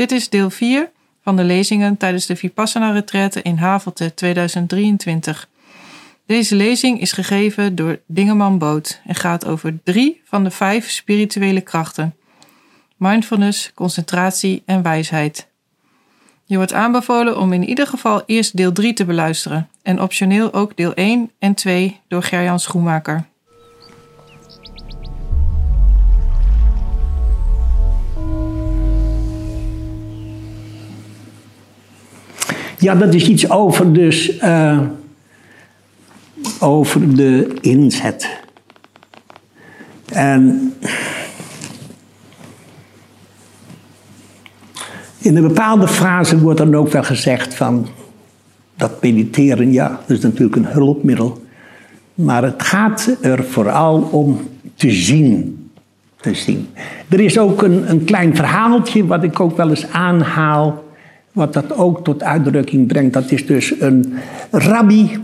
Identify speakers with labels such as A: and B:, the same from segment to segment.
A: Dit is deel 4 van de lezingen tijdens de Vipassana retraite in Havelte 2023. Deze lezing is gegeven door Dingeman Boot en gaat over drie van de vijf spirituele krachten: mindfulness, concentratie en wijsheid. Je wordt aanbevolen om in ieder geval eerst deel 3 te beluisteren en optioneel ook deel 1 en 2 door Gerjan Schoenmaker.
B: Ja, dat is iets over dus uh, over de inzet. En in een bepaalde fase wordt dan ook wel gezegd van dat mediteren, ja, dat is natuurlijk een hulpmiddel. Maar het gaat er vooral om te zien. Te zien. Er is ook een, een klein verhaaltje wat ik ook wel eens aanhaal wat dat ook tot uitdrukking brengt, dat is dus een rabbi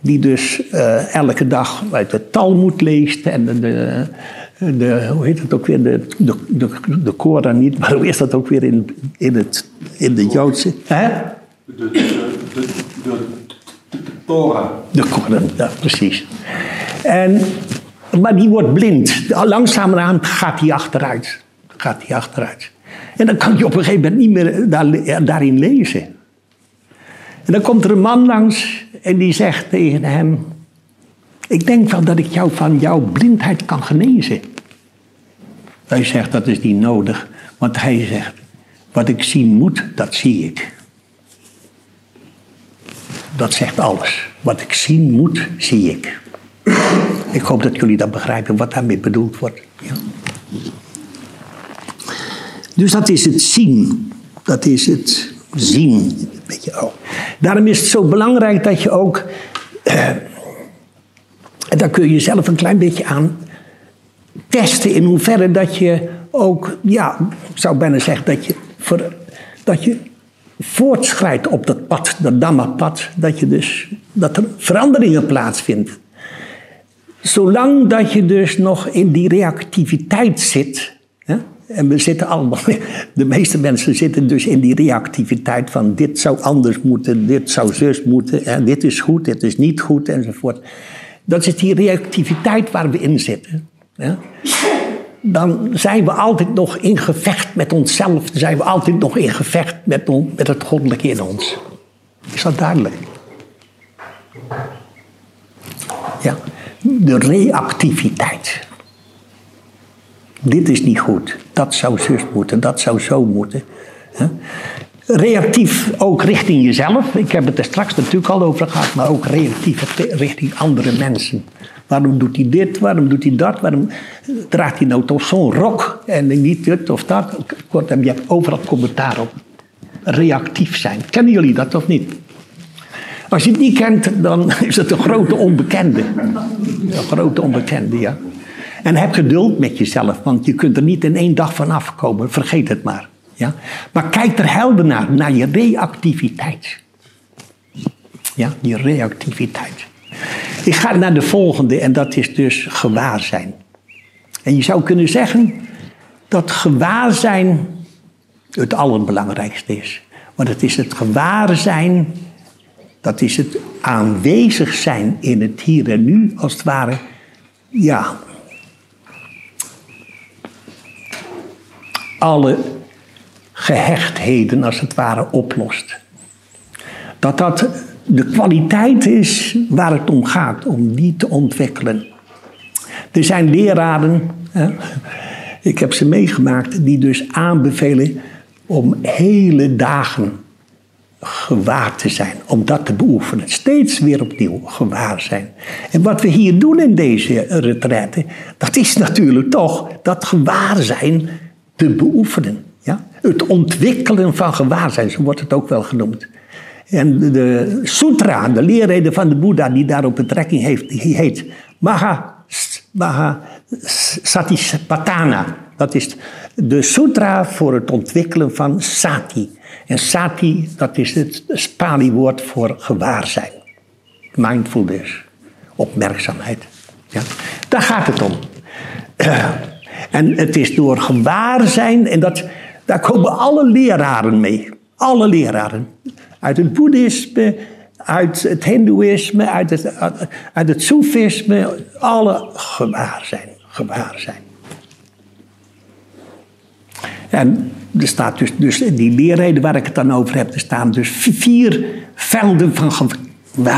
B: die dus uh, elke dag uit de Talmud leest en de, de, de, hoe heet het ook weer, de, de, de, de Koran niet, maar hoe is dat ook weer in, in, het, in de Joodse? Hè? De, de, de, de, de Torah. De Koran, ja, precies. En, maar die wordt blind. Langzamerhand gaat hij achteruit. Gaat hij achteruit. En dan kan je op een gegeven moment niet meer daar, daarin lezen. En dan komt er een man langs en die zegt tegen hem: Ik denk wel dat ik jou van jouw blindheid kan genezen. Hij zegt: Dat is niet nodig, want hij zegt: Wat ik zien moet, dat zie ik. Dat zegt alles. Wat ik zien moet, zie ik. Ik hoop dat jullie dat begrijpen wat daarmee bedoeld wordt. Ja. Dus dat is het zien. Dat is het zien. Beetje. Daarom is het zo belangrijk dat je ook. Eh, en daar kun je zelf een klein beetje aan testen in hoeverre dat je ook, ja, ik zou bijna zeggen dat je, voor, dat je voortschrijdt op dat pad, dat Dhamma-pad, dat je dus, dat er veranderingen plaatsvinden. Zolang dat je dus nog in die reactiviteit zit, hè, en we zitten allemaal, de meeste mensen zitten dus in die reactiviteit van dit zou anders moeten, dit zou zus moeten, en dit is goed, dit is niet goed enzovoort. Dat is die reactiviteit waar we in zitten. Ja? Dan zijn we altijd nog in gevecht met onszelf, dan zijn we altijd nog in gevecht met, met het goddelijke in ons. Is dat duidelijk? Ja, de reactiviteit. Dit is niet goed. Dat zou zus moeten, dat zou zo moeten. Reactief ook richting jezelf. Ik heb het er straks natuurlijk al over gehad, maar ook reactief richting andere mensen. Waarom doet hij dit? Waarom doet hij dat? Waarom draagt hij nou toch zo'n rok en niet dit of dat? Kortom, je hebt overal commentaar op. Reactief zijn. Kennen jullie dat of niet? Als je het niet kent, dan is het een grote onbekende. Een grote onbekende, ja. En heb geduld met jezelf, want je kunt er niet in één dag van afkomen. Vergeet het maar. Ja? Maar kijk er helder naar, naar je reactiviteit. Ja, die reactiviteit. Ik ga naar de volgende en dat is dus gewaarzijn. En je zou kunnen zeggen dat gewaarzijn het allerbelangrijkste is. Want het is het gewaarzijn, dat is het aanwezig zijn in het hier en nu, als het ware, ja, alle gehechtheden als het ware oplost. Dat dat de kwaliteit is waar het om gaat, om die te ontwikkelen. Er zijn leraren, ik heb ze meegemaakt, die dus aanbevelen om hele dagen gewaar te zijn, om dat te beoefenen. Steeds weer opnieuw gewaar zijn. En wat we hier doen in deze retraite, dat is natuurlijk toch dat gewaar zijn te beoefenen. Ja? Het ontwikkelen van gewaarzijn, zo wordt het ook wel genoemd. En de sutra, de leerrede van de Boeddha die daarop betrekking heeft, die heet Maha, Maha. Dat is de sutra voor het ontwikkelen van sati. En sati, dat is het Pali-woord voor gewaarzijn. Mindfulness, opmerkzaamheid. Ja. Daar gaat het om. En het is door gewaarzijn, en dat, Daar komen alle leraren mee. Alle leraren. Uit het boeddhisme, uit het hindoeïsme, uit het, uit het soefisme. Alle gewaar zijn. En er staat dus, dus die leerreden waar ik het dan over heb, er staan dus vier velden van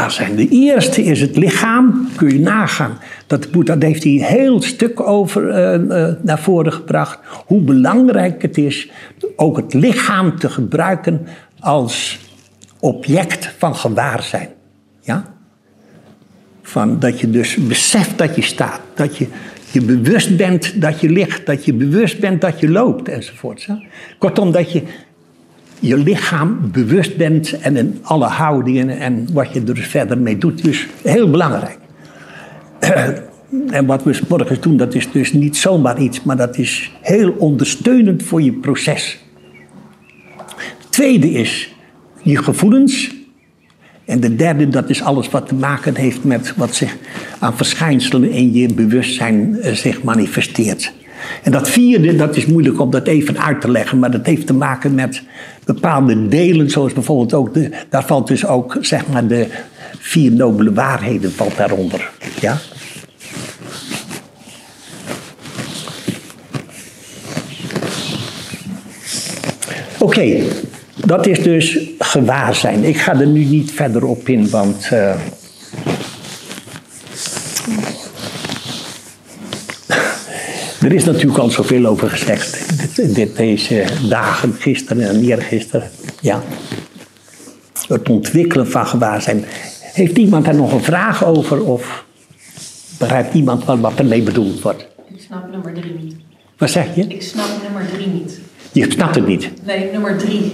B: zijn. De eerste is het lichaam, kun je nagaan. Dat Boeddha heeft hij een heel stuk over uh, uh, naar voren gebracht. Hoe belangrijk het is ook het lichaam te gebruiken als object van gewaarzijn. Ja? Van dat je dus beseft dat je staat. Dat je je bewust bent dat je ligt. Dat je bewust bent dat je loopt enzovoort. Kortom, dat je je lichaam bewust bent en in alle houdingen en wat je er verder mee doet. Dus heel belangrijk. En wat we morgen doen, dat is dus niet zomaar iets, maar dat is heel ondersteunend voor je proces. Tweede is je gevoelens. En de derde, dat is alles wat te maken heeft met wat zich aan verschijnselen in je bewustzijn eh, zich manifesteert. En dat vierde, dat is moeilijk om dat even uit te leggen, maar dat heeft te maken met bepaalde delen, zoals bijvoorbeeld ook, de, daar valt dus ook, zeg maar, de vier nobele waarheden valt daaronder. Ja? Oké, dat is dus gewaarzijn. Ik ga er nu niet verder op in, want uh, Er is natuurlijk al zoveel over gezegd. Deze dagen, gisteren en eergisteren. Ja. Het ontwikkelen van gewaarzijn. Heeft iemand daar nog een vraag over? Of begrijpt iemand wat, wat ermee bedoeld wordt?
C: Ik snap nummer drie niet.
B: Wat zeg je?
C: Ik snap nummer drie niet.
B: Je snapt het niet?
C: Nee, nummer drie.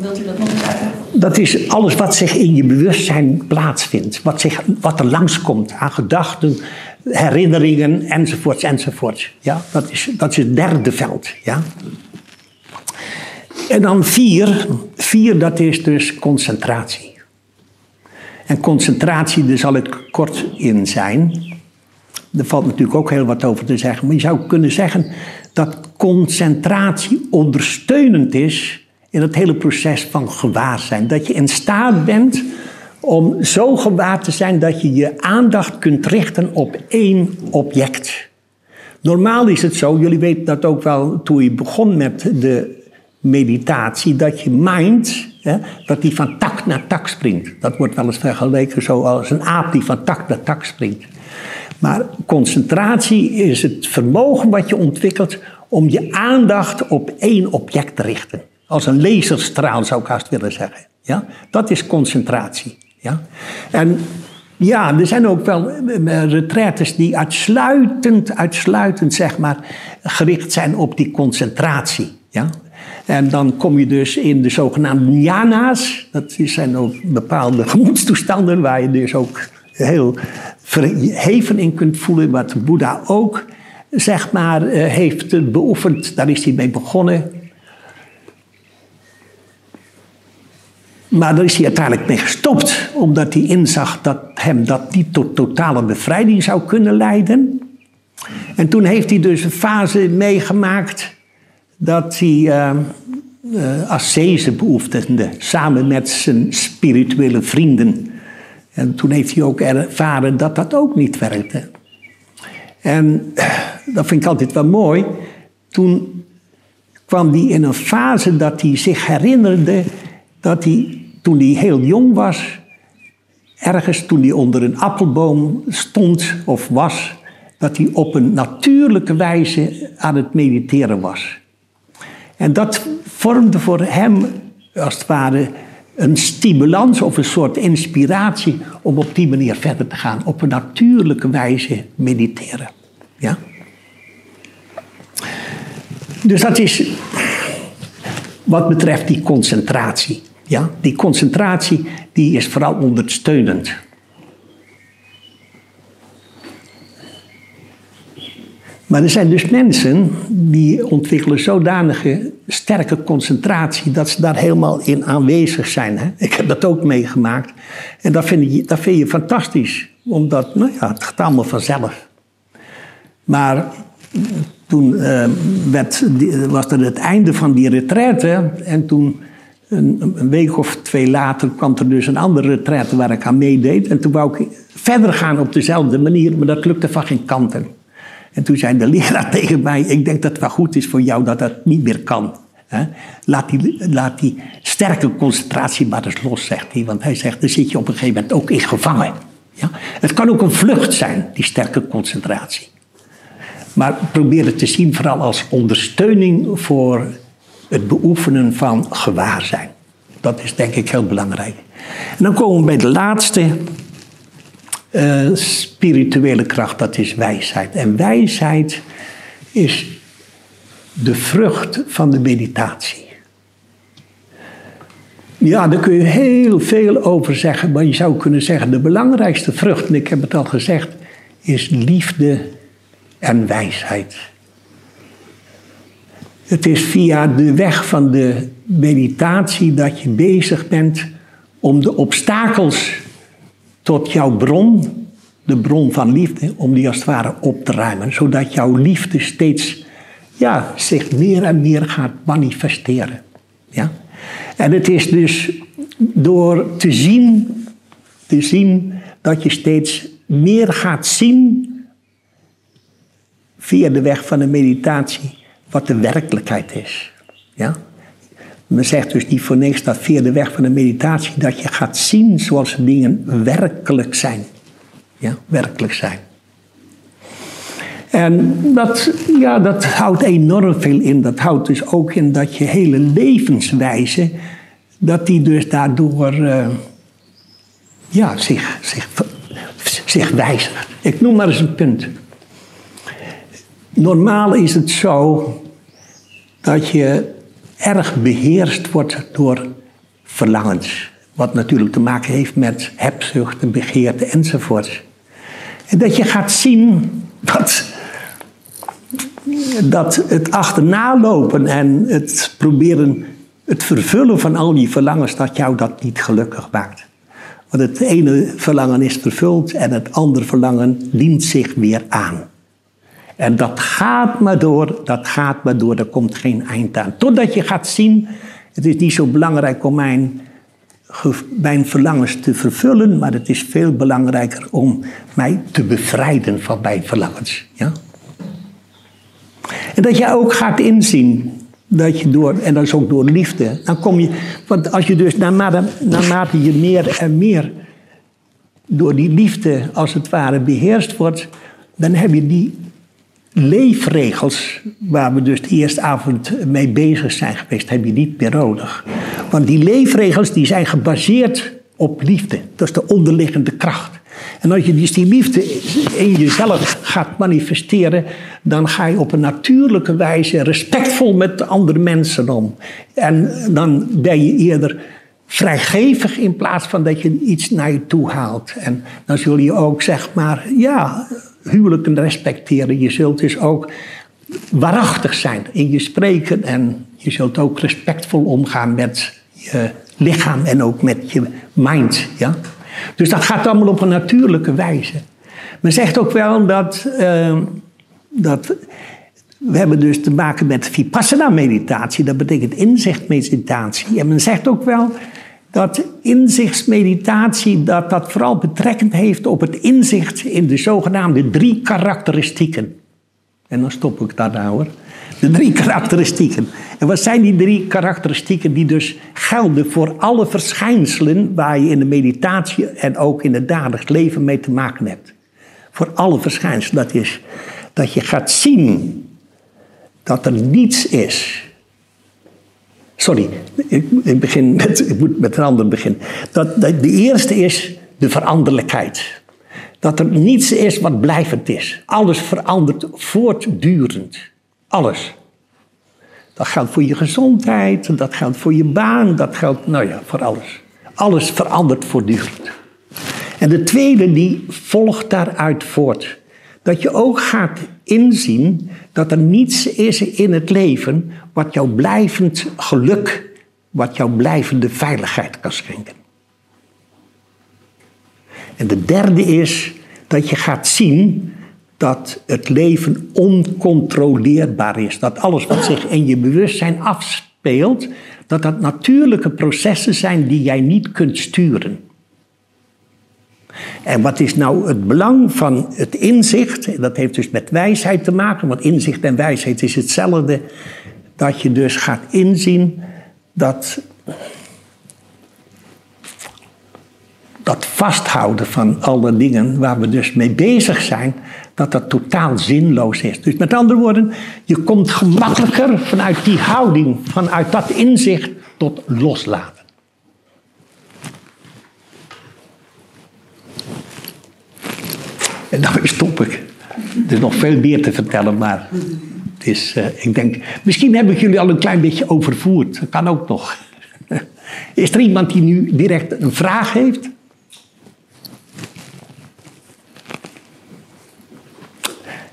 C: wilt u dat nog eens uitleggen?
B: Dat is alles wat zich in je bewustzijn plaatsvindt. Wat, zich, wat er langskomt aan gedachten, herinneringen enzovoorts enzovoorts. Ja, dat, is, dat is het derde veld. Ja. En dan vier, vier dat is dus concentratie. En concentratie, daar zal ik kort in zijn. Er valt natuurlijk ook heel wat over te zeggen. Maar je zou kunnen zeggen dat concentratie ondersteunend is in het hele proces van gewaarzijn. Dat je in staat bent om zo gewaar te zijn dat je je aandacht kunt richten op één object. Normaal is het zo, jullie weten dat ook wel toen je begon met de meditatie, dat je mind, hè, dat die van tak naar tak springt. Dat wordt wel eens vergeleken zoals een aap die van tak naar tak springt. Maar concentratie is het vermogen wat je ontwikkelt om je aandacht op één object te richten. Als een laserstraal zou ik haast willen zeggen. Ja? Dat is concentratie. Ja? En ja, er zijn ook wel eh, eh, retraites die uitsluitend, uitsluitend zeg maar, gericht zijn op die concentratie. Ja? En dan kom je dus in de zogenaamde jhana's. Dat zijn ook bepaalde gemoedstoestanden waar je dus ook heel verheven in kunt voelen. Wat Boeddha ook zeg maar, eh, heeft beoefend. Daar is hij mee begonnen. Maar daar is hij uiteindelijk mee gestopt, omdat hij inzag dat hem dat niet tot totale bevrijding zou kunnen leiden. En toen heeft hij dus een fase meegemaakt dat hij uh, uh, ascese beoefende, samen met zijn spirituele vrienden. En toen heeft hij ook ervaren dat dat ook niet werkte. En dat vind ik altijd wel mooi. Toen kwam hij in een fase dat hij zich herinnerde dat hij toen hij heel jong was, ergens toen hij onder een appelboom stond of was, dat hij op een natuurlijke wijze aan het mediteren was. En dat vormde voor hem, als het ware, een stimulans of een soort inspiratie om op die manier verder te gaan. Op een natuurlijke wijze mediteren. Ja? Dus dat is wat betreft die concentratie. Ja, die concentratie die is vooral ondersteunend. Maar er zijn dus mensen die ontwikkelen zodanige sterke concentratie dat ze daar helemaal in aanwezig zijn. Hè? Ik heb dat ook meegemaakt. En dat vind, je, dat vind je fantastisch, omdat nou ja, het gaat allemaal vanzelf. Maar toen eh, werd, was er het einde van die retraite. En toen, een, week of twee later, kwam er dus een andere retraite waar ik aan meedeed. En toen wou ik verder gaan op dezelfde manier, maar dat lukte van geen kanten. En toen zei de leraar tegen mij: Ik denk dat het wel goed is voor jou dat dat niet meer kan. Laat, die, laat die sterke concentratie maar eens los, zegt hij. Want hij zegt: Dan zit je op een gegeven moment ook in gevangen. Ja? Het kan ook een vlucht zijn, die sterke concentratie. Maar probeer het te zien vooral als ondersteuning voor het beoefenen van gewaarzijn. Dat is denk ik heel belangrijk. En dan komen we bij de laatste eh, spirituele kracht, dat is wijsheid. En wijsheid is de vrucht van de meditatie. Ja, daar kun je heel veel over zeggen, maar je zou kunnen zeggen: de belangrijkste vrucht, en ik heb het al gezegd, is liefde en wijsheid. Het is via de weg van de meditatie dat je bezig bent om de obstakels tot jouw bron, de bron van liefde, om die als het ware op te ruimen. Zodat jouw liefde steeds ja, zich meer en meer gaat manifesteren. Ja? En het is dus door te zien, te zien dat je steeds meer gaat zien via de weg van de meditatie wat de werkelijkheid is. Ja? Men zegt dus niet voor niks dat via de weg van de meditatie dat je gaat zien zoals dingen werkelijk zijn. Ja, werkelijk zijn. En dat, ja, dat houdt enorm veel in. Dat houdt dus ook in dat je hele levenswijze, dat die dus daardoor eh, ja, zich, zich, zich wijzigt. Ik noem maar eens een punt. Normaal is het zo dat je erg beheerst wordt door verlangens. Wat natuurlijk te maken heeft met hebzucht en begeerte enzovoort. En dat je gaat zien dat, dat het achterna lopen en het proberen, het vervullen van al die verlangens, dat jou dat niet gelukkig maakt. Want het ene verlangen is vervuld en het andere verlangen dient zich weer aan. En dat gaat maar door, dat gaat maar door, er komt geen eind aan. Totdat je gaat zien, het is niet zo belangrijk om mijn, mijn verlangens te vervullen, maar het is veel belangrijker om mij te bevrijden van mijn verlangens. Ja? En dat je ook gaat inzien dat je door, en dat is ook door liefde, dan kom je, want als je dus naarmate, naarmate je meer en meer door die liefde als het ware beheerst wordt, dan heb je die leefregels, waar we dus de eerste avond mee bezig zijn geweest, heb je niet meer nodig. Want die leefregels die zijn gebaseerd op liefde. Dat is de onderliggende kracht. En als je dus die liefde in jezelf gaat manifesteren, dan ga je op een natuurlijke wijze respectvol met de andere mensen om. En dan ben je eerder vrijgevig in plaats van dat je iets naar je toe haalt. En dan zul je ook zeg maar, ja, huwelijken respecteren. Je zult dus ook waarachtig zijn in je spreken en je zult ook respectvol omgaan met je lichaam en ook met je mind. Ja? Dus dat gaat allemaal op een natuurlijke wijze. Men zegt ook wel dat, uh, dat we hebben dus te maken met vipassana-meditatie, dat betekent inzichtmeditatie. En men zegt ook wel dat inzichtsmeditatie dat dat vooral betrekkend heeft op het inzicht in de zogenaamde drie karakteristieken. En dan stop ik daar nou hoor. De drie karakteristieken. En wat zijn die drie karakteristieken die dus gelden voor alle verschijnselen waar je in de meditatie en ook in het dagelijks leven mee te maken hebt? Voor alle verschijnselen. Dat is dat je gaat zien dat er niets is Sorry, ik, begin met, ik moet met een ander beginnen. Dat, dat, de eerste is de veranderlijkheid. Dat er niets is wat blijvend is. Alles verandert voortdurend. Alles. Dat geldt voor je gezondheid, dat geldt voor je baan, dat geldt, nou ja, voor alles. Alles verandert voortdurend. En de tweede, die volgt daaruit voort. Dat je ook gaat inzien dat er niets is in het leven wat jou blijvend geluk, wat jou blijvende veiligheid kan schenken. En de derde is dat je gaat zien dat het leven oncontroleerbaar is. Dat alles wat zich in je bewustzijn afspeelt, dat dat natuurlijke processen zijn die jij niet kunt sturen. En wat is nou het belang van het inzicht? Dat heeft dus met wijsheid te maken, want inzicht en wijsheid is hetzelfde. Dat je dus gaat inzien dat dat vasthouden van alle dingen waar we dus mee bezig zijn, dat dat totaal zinloos is. Dus met andere woorden, je komt gemakkelijker vanuit die houding, vanuit dat inzicht tot loslaten. En daarmee stop ik. Er is nog veel meer te vertellen, maar is, uh, ik denk, misschien heb ik jullie al een klein beetje overvoerd. Dat kan ook nog. Is er iemand die nu direct een vraag heeft?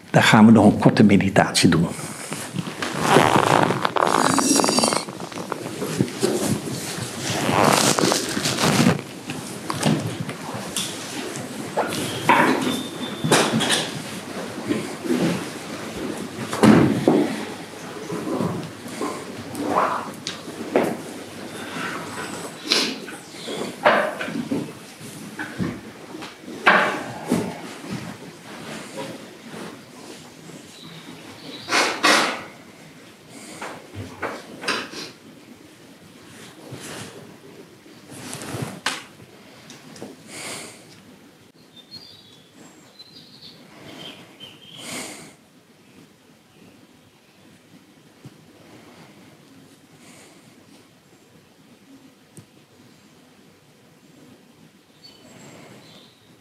B: Dan gaan we nog een korte meditatie doen.